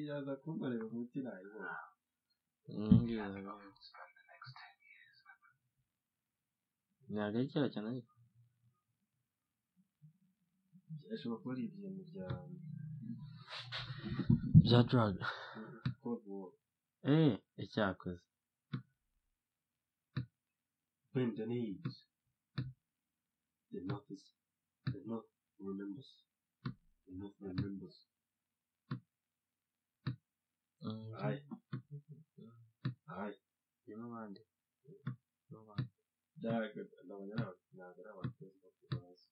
iraza kunkorera umuti nayibona ntabwo ari kera cyane ariko ashobora kuba ari ibintu bya bya war eh icyakoze when the needs the north is the north remembers. The north remembers aye aye irimo abandi byaga ndabona ari abantu ntabwo ari abantu beza bakuru bazi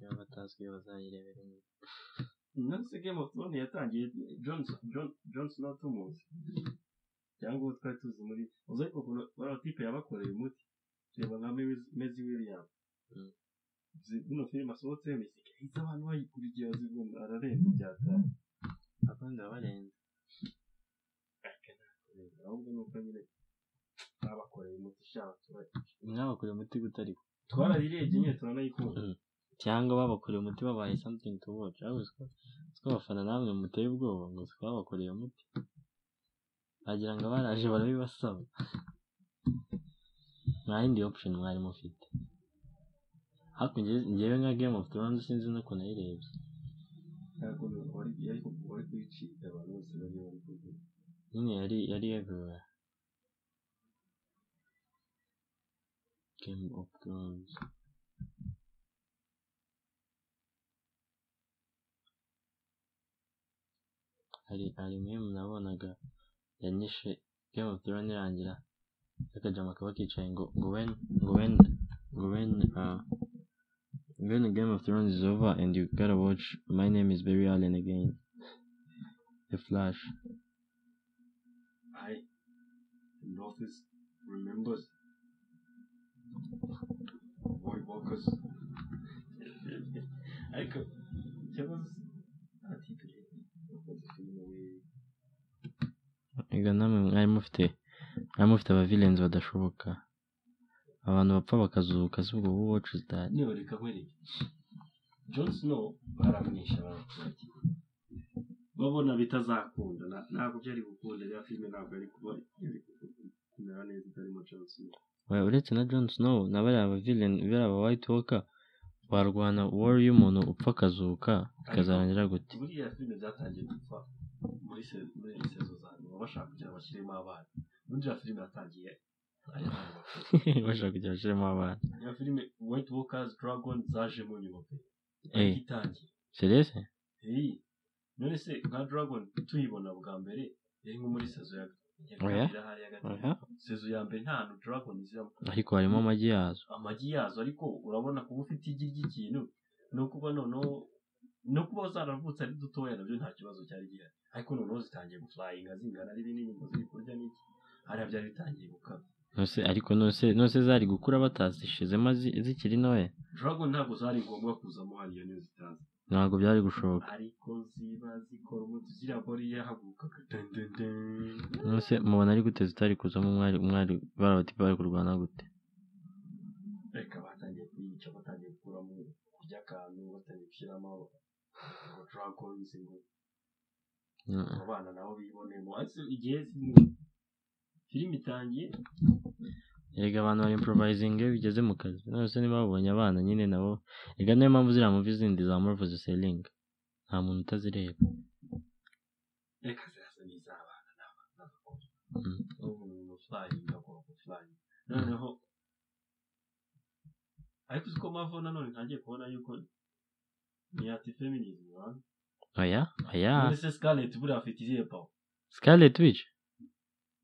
iyo batazwi bazayirebera inyuma nonese game of thrones yatangiye john john john snow tumuzi cyangwa uwo twari tuzi muri uzi ariko ukuntu bariya tipe yabakoreye umuti reba nka mezi william zino filime asohotse misike ihita abantu bayikurikiye bazigunda ararenze byatari abandi barenze ahubwo ni uko nyine babakoreye umuti sha abaturage mwabakoreye umuti gute ariko twarayirebye nyine turanayikunda cyangwa babakoreye umuti babaye something to watch ariko siko abafana namwe muteye ubwoba ngo siko babakoreye umuti wagira ngo baraje barabibasaba nta yindi option mwari mufite njye- njyewe nka game of thrones sinzi n'ukuntu nayirebye ntabwo wari kuyicika abantu bose bari bari kuvuga nyine yari yari everywhere. Game of thrones. Hari hari meme nabonaga yanyishe game of thrones irangira akajama kaba kicaye ngo ngo when ngo when ngo when uh, game of thrones is over and you gotta watch my name is Barry Allen again. The flash. The north is remembers boy walkers. Ariko ikibazo we Ega namwe mwari mufite mwari mufite aba villains badashoboka abantu bapfa bakazuka si ubwo who watches that? Niyo reka nkwereke. Jon Snow baramwishe abaturage babona bitazakunda. Ntabwo byari gukunda rero filime ntabwo yari kuba yari kumera neza itarimo Jon Snow uretse na Jon Snow na bariya aba villain bariya aba White Walker barwana war y'umuntu upfa akazuka bikazarangira gute? buriya filime byatangiye gupfa muri se- muri sezo za nyuma bashaka kugira bashyiremo abana. Ubundi iriya filime yatangiye bashaka kugira bashiremo abana. Iyo filime White Walkers Dragon zajemo nyuma pe. Itangiye. Serious Hey, none se nka Dragon tuyibona bwa mbere yari nko muri sezo ya gatatu. Oya. sezo ya mbere nta hantu Dragon zibamo ariko harimo amagi yazo. Amagi yazo ariko urabona kuba ufite igi ry'ikintu no kuba noneho no kuba zaravutse ari dutoya na byo nta kibazo cyari gihari. Ariko noneho zitangiye gufurayinga zingana ari binini ngo ziri kurya n'iki? Hariya byari bitangiye gukaba nose ariko nose nose zari gukura batazishizemo zi- zikiri ntoya? Dragon ntabwo zari ngombwa kuzamo hariya niyo zitazi. Ntabwo byari gushoboka. Nose mubona ari gute zitari kuzamo umwari umwari barabati bari kurwana gute? Reka batangiye kuyica batangiye gukuramo kurya akantu batangiye gushyiramo ngo dragons ngo Mm. abo bana nabo bibonemo. Igihe filime itangiye erega abantu bari improvising iyo bigeze mu kazi nose niba babonye abana nyine nabo erega niyo mpamvu ziriya muvi zindi za Marvel ziselinga nta muntu utazireba Mm. ariko uzi ko mavo nanone ntangiye kubona yuko ni ati feminism oya oya none se scarlett buriya afite izihe pawa Scarlet Witch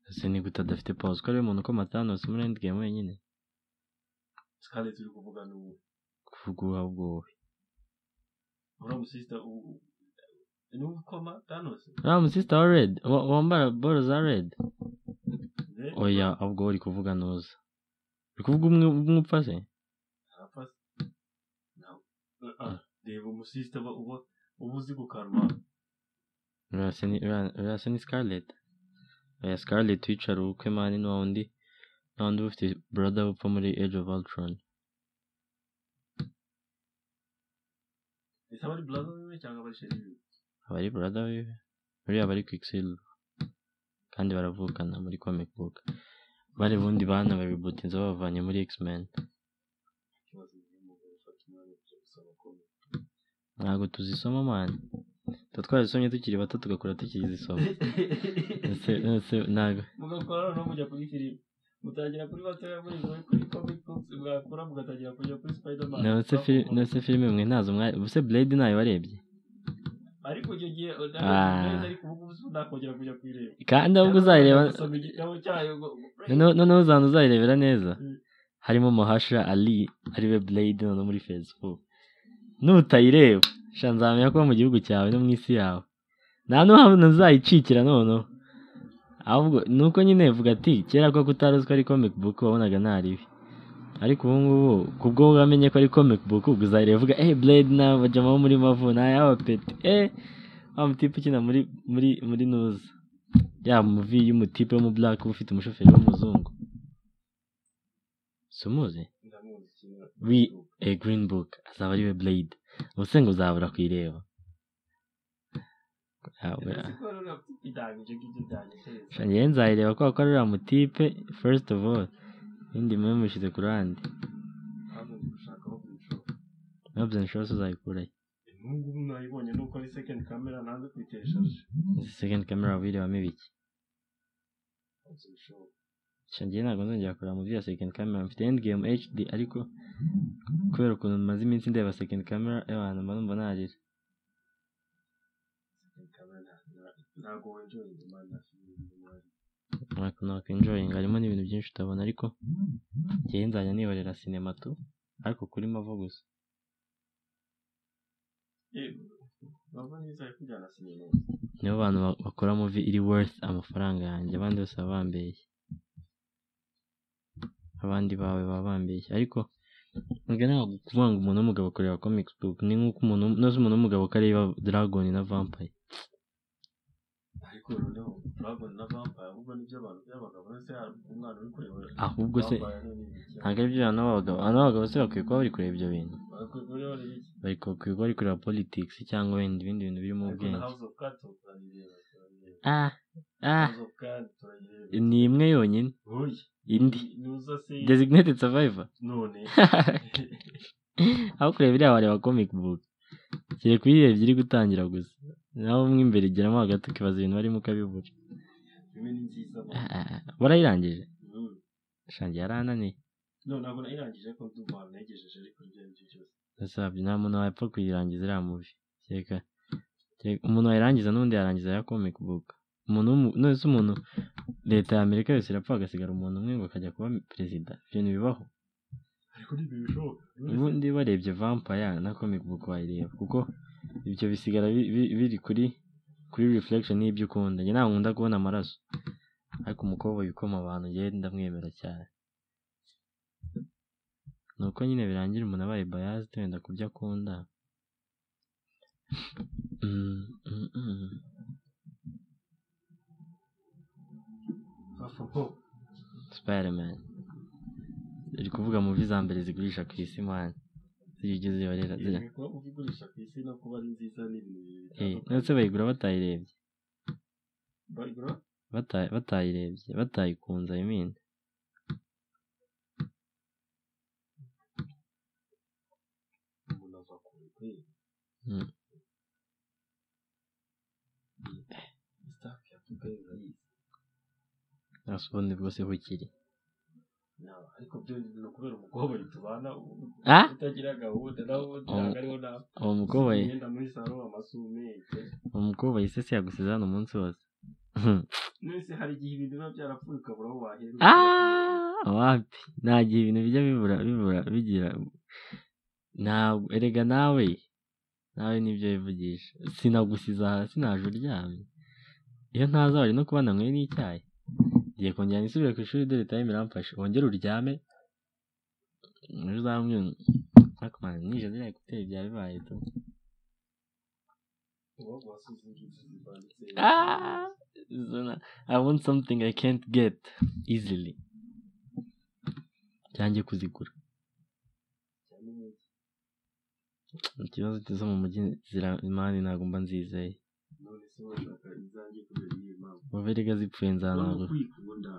ese ni gute adafite pause ko ari we muntu ukoma Thanos muri Endgame wenyine scarlett uri kuvuga ni uwo kuvuga uha ubwowe uriya musisita ni uwo ukoma thanos. Uriya musista wa Red. Wa- wambara boro za Red. Then, oya ahubwo uri kuvuga nuza uri kuvuga umwe upfa se reba umusisita uba uba uzi gukaruma uriya se ni- ni Scarlet oya Scarlet Witch ari ukwe mani ni wa wundi ni wa wundi uba ufite brother upfa muri Age of Ultron. Ese aba ari brother wiwe cyangwa aba ari sheri wiwe aba ari brother wiwe uriya aba ari quicksilver kandi baravukana muri comic book. Bari bundi bana babibutinze babavanye muri x-men. Ntabwo tuzisoma mani tuba twarazisomye tukiri bato tugakura tukizisoma ese ese ntabwo mugakora noneho mujya kuri filime mutangira kuri batoya muri kuri comic books mwakora mugatangira kujya kuri spiderman nose filime mwe ntazo mwari ubuse blade ntayo warebye ariko icyo gihe ariko ubu ngubu nakongera kujya kuyireba kandi ahubwo uzayireba noneho noneho uzanza uzayirebera neza harimo mahasha ali ari we blade none muri facebook nutayireba nzamenya ko mu gihugu cyawe no mu isi yawe. Nta n'uhamwe uzayicikira noneho. Ahubwo ni uko nyine vuga ati kera ko ko ari comic book wabonaga nta ribi ariko ubu ngubu kubwo wamenye ko ari comic book ubwo uzayireba uvuga eh blade na bajama bo muri mavu na yaba peti eh wa mutipe ukina muri muri muri nuza ya muvi y'umutipe wo mu black uba ufite umushoferi w'umuzungu. Si umuzi a green book azaba ari we blade. Ubuse ngo uzabura kuyireba njyewe nzayireba kubera ko ari uriya mutipe first of all. Ibindi mube mushyize ku ruhande na byo nshobora uzayikurayo n'ubu ngubu nayibonye nuko ari second camera nanze kuyiteshaje izi second camera wirebamo ibiki njyewe ntabwo nzongera kureba muvi ya second camera mfite end game hd ariko kubera ukuntu maze iminsi ndeba second camera. Y'abantu mba numva narira ntabwo nakwenjoyinga harimo n'ibintu byinshi utabona ariko njyewe nzajya nibarira sinema tu ariko kuri mavo gusa nibo bantu ba- bakora muvi iri worth amafaranga yanjye abandi bose baba bambeshye abandi bawe baba bambeshye ariko ntabwo ngo umuntu w'umugabo akorera comics book ni nk'uko umuntu nose umuntu w'umugabo ko areba dragon na vampire. Ariko noneho dragon na vampire ahubwo kureba se ntabwo ari byo abantu b'abagabo abantu b'abagabo se bakwiye kuba bari kureba ibyo bintu. Kureba bari kuba bari kureba politics cyangwa wenda ibindi bintu birimo ubwenge. Ah ah. Ni imwe yonyine. Indi. Se designated survivor? None aho kureba iriya wareba comic book. Kiri kuyirebye iri gutangira gusa. Naho mo imbere igeramo hagati ukibaza ibintu barimo ukabibura. Ah, ah, ah. warayirangije? Mm. shangi yarananiye. Ntabwo nayirangije ko ndumva nayigejeje ariko ibyo ari byo byose. Gasabye nta muntu wapfa kuyirangiza iriya kereka kereka- umuntu wayirangiza n'undi yarangiza ya comic book. Umuntu w'umu- none se umuntu leta ya amerika yose irapfa hagasigara umuntu umwe ngo akajya kuba perezida ibyo ntibibaho ubundi warebye vampire na comic book wayireba kuko ibyo bisigara bi- bi- biri kuri kuri reflection y'ibyo ukunda njye ntabwo nkunda kubona amaraso ariko umukobwa wikoma abantu njyewe ndamwemera cyane ni uko nyine birangira umuntu abaye biased wenda ku byo akunda Spider-Man. Iri kuvuga mu za mbere zigurisha ku isi man. Ziriya zira. Iri kuba uvigurisha ku isi no kuba ari nziza ni ibintu bibiri eh bitandukanye. ndetse bayigura batayirebye. Bayigura? Bata- batayirebye batayikunze I mean. Umuntu ava kure pe Mm. staff ya Afrika irayizi nasi ubundi bwose bukiri ariko byo ni ukubera umukobwa tubana utagira gahunda nawe ntabwo ariho mukobwa ye- imyenda muri salo amasume uwo mukobwa yisese yagusize hano umunsi wose mwese hari igihe ibintu biba byarapfuye ukabura aho wahera Ah, wapi nta gihe ibintu bijya bibura bibura bigira ntabwo erega nawe nawe ni byo wivugisha sinagusiza hasi naje uryamye iyo ntaza wari no kuba nanyweye n'icyayi ngiye kongera nisubire ku ishuri dore time iramfashe wongere uryame ejo uzambwira ariko man nije ziriya ekuteri byaba bibaye tu Ah, I want something I can't get easily. Cyanjye kuzigura. Ikibazo zo mu mujyi zira imani ntabwo mba nzizeye. none se urashaka izanjye kubera muverega zipfuye ukwikunda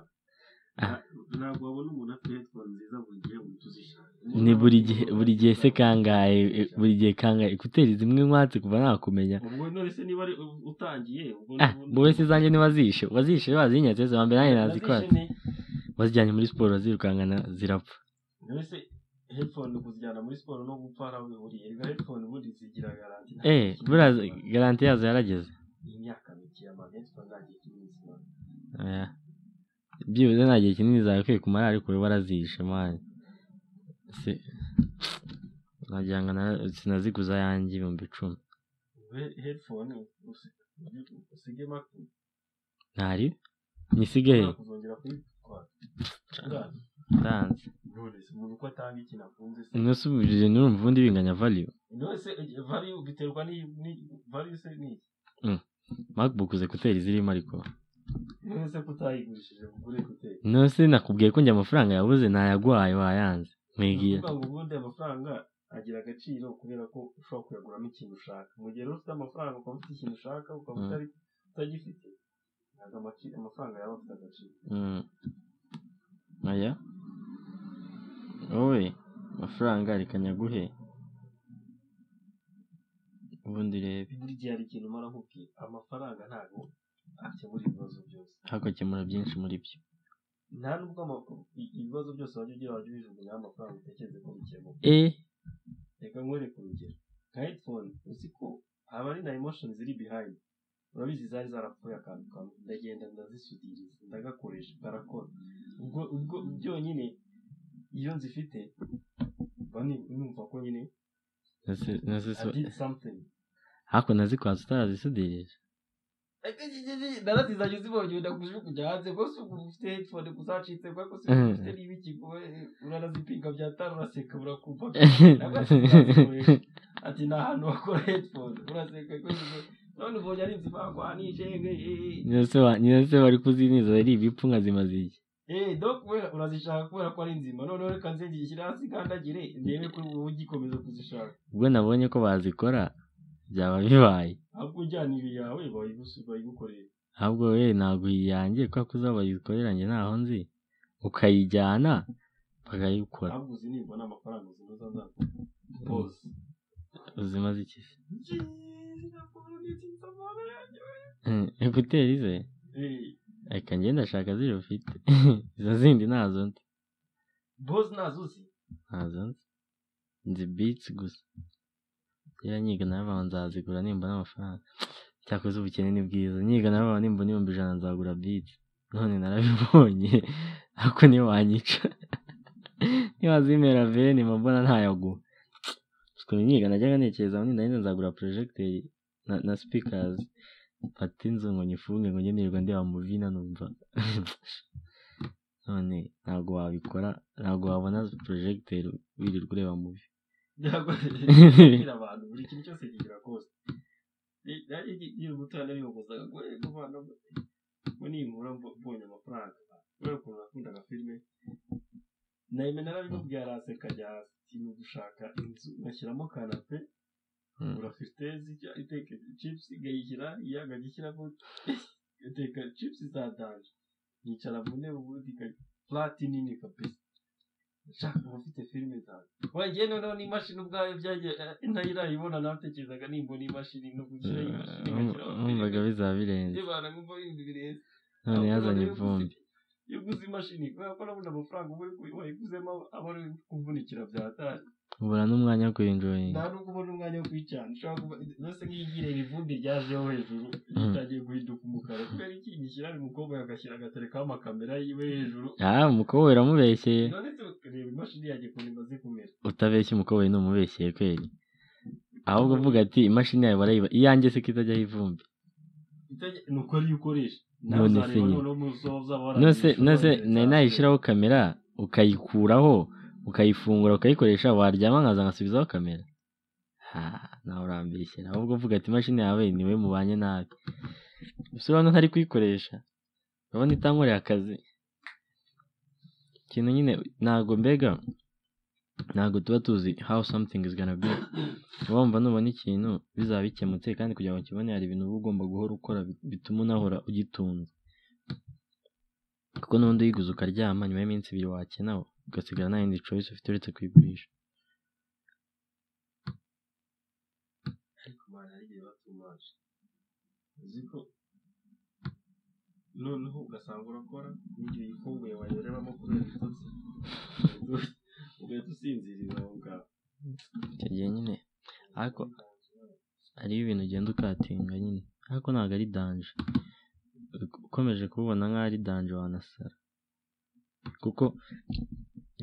Ah. Nta- ntabwo wabona umuntu afite headphone nziza buri gihe uhita uzishaka. Ni buri gihe buri gihe se kangahe e, buri gihe kangahe? Ekuteri zimwe nkwatse kuva nakumenya. None niba utangiye ubwo ah wowe se zanjye ntiwazishe wazishe wazinyatse se wambere nanjye ne? wazijyanye muri siporo zirukankana zirapfa. None se headphone kuzijyana muri siporo no gupfa aho bihuriye. Reka headphone ubundi zigira garanti. Nta eh buriya garanti yazo yarageze. Iyi myaka mike ama headphone nta gihe kinini zimara Oya. byibuze nta gihe kinini zagakwiye kumara ariko wowe warazishe mani nagira ngo na- sinaziguze ayanjye ibihumbi icumi. He- headphone usi- usige make ntari nyisige he ndanze. None se umuntu uko atanga ikintu akunze se? Nusubirije nurumva ubundi binganya se eh, value biterwa value se ni iki? Macbook uze kuteri zirimo ariko none se kutayigurishije kugure kuteri nose nakubwiye ko njye amafaranga yabuze nayaguhaye wayanze. Mwigiye. Ubundi amafaranga agira agaciro kubera ko ushobora kuyaguramo ikintu ushaka. Mu gihe rero ufite amafaranga ukaba ufite ikintu ushaka ukaba Mm. utari utagifite ntabwo amafaranga yaba afite agaciro. Mm. aya? Wowe amafaranga reka nyaguhe. Ubundi urebe buri gihe hari ikintu umara nkubwira amafaranga ntabwo akemura ibibazo byose. Hakakemura byinshi muri byo. Nta nubwo ibibazo byose wajya ugira wajya ubijugunyaho amafaranga utekereze ko bikemuka eh? Reka nkwereke urugero. Nka headphone uzi ko haba ari na emotion ziri behind? Urabizi zari zarapfuye akantu kamwe. Ndagenda ndazisudiriza ndagakoresha karakora ubwo ubwo byonyine iyo nzifite mba numva ko nyine I did something. Hako nazikwaza utarazisudirije narazizanye uzibonye wenda kujugunya hanze rwose ubu ufite headphone guzacitse kubera ko ufite n'ibiki uranazipinga byatanu uraseka urakumva ati ni ahantu bakora headphone uraseka ko none ubonye ari inzu bagwanije wa- nose bari kuziniza ari ibipfu nkazimaze iki eh. Donc kubera urazishaka kubera ko ari nzima. Noneho reka nze ngishyire hasi kandagire ndebe ko wowe ugikomeza kuzishaka ubwo nabonye ko bazikora byaba bibaye. Ahubwo ujyana iyo yawe bayigusi- bayigukorera ahubwo we ntabwo iyanjye kubera ko uzaba bayikorera njye ntaho nzi. Ukayijyana bakayikora. Ahubwo uzi nibona amafaranga uzinoza nzaza bose uzimaze iki se? Mm, ekuteri ze? Reka njye ndashaka ziri ufite. Izo zindi ntazo nzi bose na zo uzi? Ntazo nzi. Nzi bitsi gusa. Kera nyiga narabaho nzazigura nimbona amafaranga cyakoze ubukene ni bwiza. Nyiga narabaho nimbona ibihumbi ijana nzagura bitsi none narabibonye. Ariko ntiwanyica. Niwazimera veni mbona ntayaguha. Ukuntu nyiga najyaga ntekereza ngo nindahinze nzagura porojegiteri na, speakers. Mfata inzu ngo nyifunge ngo njye nirirwa ndeba muvina numva none ntabwo wabikora ntabwo wabona porojegiteri wirirwa ureba muvi kubwira abantu buri kintu cyose kigira kose nkiri mutoya nariyogozaga ngo eh kuvana ngo ninkura mbo- mbonye amafaranga kubera ukuntu nakundaga filime nahime narabimubwiye araseka ajya hasi ni ugushaka inzu ngashyiramo kanape ngura fitezi iteka chips ngayishyira iya nkagishyiramo iteka chips za danje nicara mu ntebe ubundi flat nini kabisa nshaka uba ufite filime zawe wagiye noneho n'imashini ubwayo byagiye eh, ntayirayibona natekerezaga nimbona imashini no gushyira imashini filime bizaba birenze ndebana nkumva ibintu birenze none yazanye ivumbi iyo uguze imashini kubera ko nabona amafaranga uba uri ku- wayiguzemo aba ari kuvunikira byatari ubura n'umwanya wo kuyinjoyinga nta nubwo ubona umwanya wo kuyicana ushobora kuba nose nk'iyigire ivumbi ryajeho hejuru Mm. ritangiye guhinduka umukara. Kubera iki? Gishyira ari umukobwa agashyira agaterekaho amakamera yiwe hejuru. Ah umukobwa uramubeshyeye none se reba imashini yanjye ukuntu imaze kumera. Utabeshya umukobwa ni umubeshyeye kweri ahubwo uvuga ati imashini yawe barayiba iyanjye se ko itajyaho ivumbi. Ni uko ariyo ukoresha. None se nyine. nose ushobora nari nayishyiraho kamera ukayikuraho ukayifungura ukayikoresha waryama nkaza nkasubizaho kamera. Nawe urambeshyera ahubwo uvuga ati imashini yawe ni we mubanye nabi. Gusa urabona ntari kuyikoresha? Urabona itankoreye akazi ikintu nyine ntabwo mbega ntabwo tuba tuzi how something is gonna be. Wumva nubona ikintu bizaba bikemutse kandi kugira ngo ukibone hari ibintu uba ugomba guhora ukora bi- bituma unahora ugitunze. Kuko n'ubundi uyiguze ukaryama nyuma y'iminsi ibiri wakena ugasigara nta yindi choice ufite uretse kuyigurisha noneho ugasanga urakora n'igihe uyifunguye wayoberamo kubera ibitotsi ugahita usinziriza aho ngaho icyo gihe nyine ariko hariho ibintu ugenda ukatinga nyine ariko ntabwo ari danje ukomeje kububona nk'aho ari danje wanasara kuko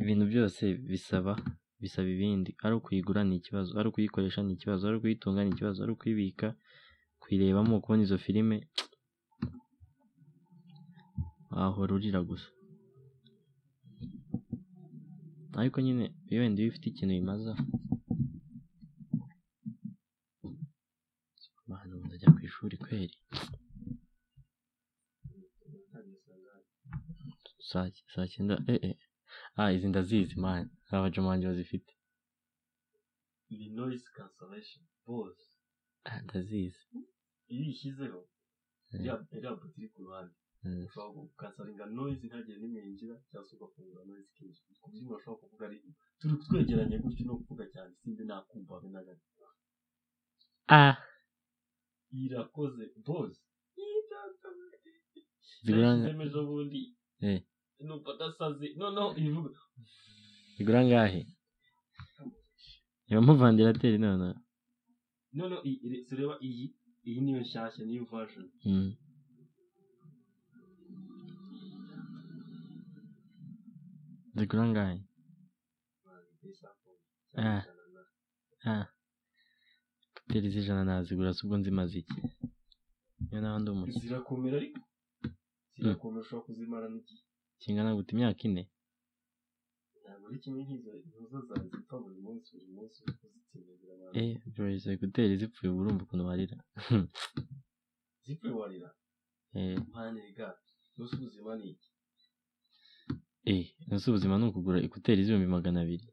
ibintu byose bisaba bisaba ibindi. Ari ukuyigura ni ikibazo ari ukuyikoresha ni ikibazo ari ukuyitunga ni ikibazo ari ukuyibika kuyirebamo kubona izo filime wahora urira gusa. Ariko nyine iyo wenda iyo ufite ikintu bimaza. Abantu ndajya ku ishuri kweri. Saa cyenda eh eh. Ah izi ndazizi man hari abajama banjye bazifite ni noise cancellation bose ah ndazizi iyo uyishyizeho Eh. iriya buto iri ku ruhande Mm. ushobora gukansaringa noise ntagire n'imwe yinjira cyangwa se ugafungura noise ikinjira ku buryo umuntu ashobora kuvuga ari turi twegeranye gutyo no kuvuga cyane simbi nakumva habe na gato ah irakoze bose zigura yashyizemo ejo bundi eh numva adasaze noneho ibivuga zigura ngahe ibamo vandarateri noneho noneho ire- tureba iyi iyi niyo nshyashya niyo version. Zigura ngahe Ah. ah. Kuteri z'ijana nazigura si ubwo nzimaze iki niyo naho ndi umukire zirakomera ariko zirakomera ushobora kuzimarana igihe kingana gute imyaka ine eh Joyce ekuteri zipfuye urumva ukuntu warira zipfe warira mpande ga gusa ubuzima ni ukugura ekuteri z'ibihumbi magana abiri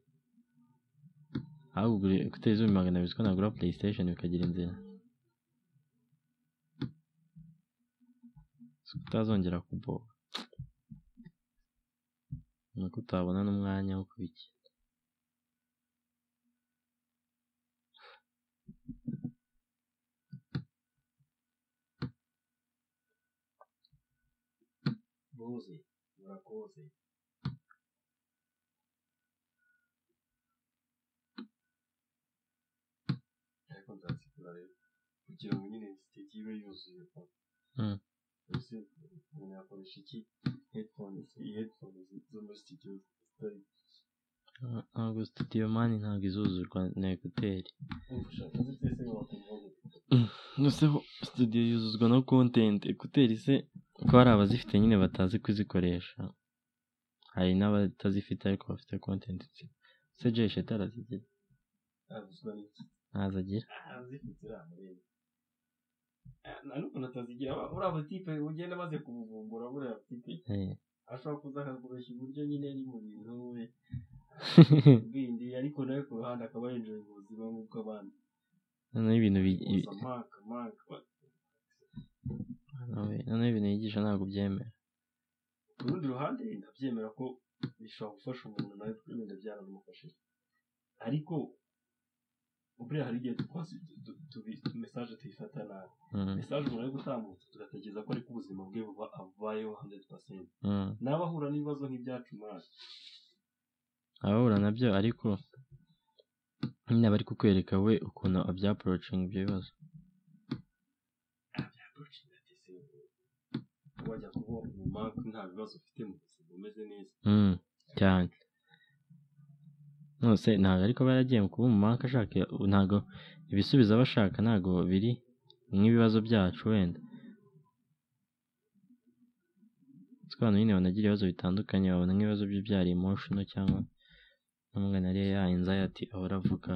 aho kugura ekuteri z'ibihumbi magana abiri ko nagura playstation bikagira inzira utazongera kuboba nuko utabona n'umwanya wo kubikina boze murakoze ariko nzazigura rero kugira ngo nyine siteti ibe yuzuye pa yakoresha iki headphones headphones zo muri studio ntabwo studio mani ntabwo izuzurwa na ekuteri noneho studio yuzuzwa na content ekuteri se ko hari abazifite nyine batazi kuzikoresha hari n'abatazifite ariko bafite content se jay sheta arazigira avuzwa n'iki ntazo agira nta n'ukuntu atazigira uriya butipe ugenda amaze kumuvumbura buriya butipe Eh. ashobora kuza akakubeshya uburyo nyine ari mu bintu we bindi ariko nawe ku ruhande akaba yinjiye mu buzima nk'ubw'abandi noneho ibintu noneho- ibintu yigisha ntabwo byemera ku rundi ruhande ndabyemera ko bishobora gufasha umuntu nawe wenda byaranamufashije ariko buriya hari igihe mesaje tuyifata nabi mesaje umuntu ari gutambutsa tugatekereza ko ariko ubuzima bwe buba abayeho 100% mm. nawe ahura n'ibibazo nk'ibyacu mwana abahura na byo ariko nyine bari kukwereka we ukuntu abyaporocinga ibyo bibazo wajya kuba umumanku nta bibazo ufite mu buzima umeze neza cyane nose ntabwo ariko aba yaragiye kuba umumanka ashaka ntabwo ibisubizo aba ashaka ntabwo biri nk'ibibazo byacu wenda. Abantu nyine banagira ibibazo bitandukanye babona nk'ibibazo bye byari emotional cyangwa n'umwana yari ya anxiety ahora avuga.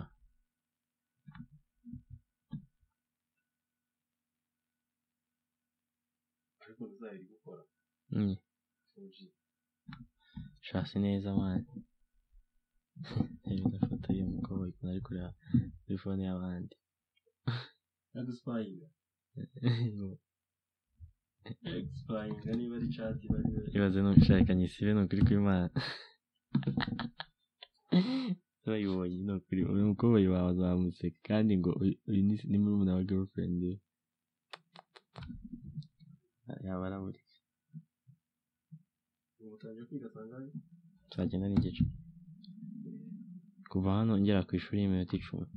Mm, 4G shasi neza mwana ukuntu ari kureba kuri fone y'abandi ibaze nushakanye isibe ni ukuri kw'imana bayibonye ni ukuri uyu mukobwa wawe azamuseka kandi ngo uyu ni murumuna wa girlfriend we yaba saa cyenda n'igice kuva hano ngera ku ishuri y'iminota icumi.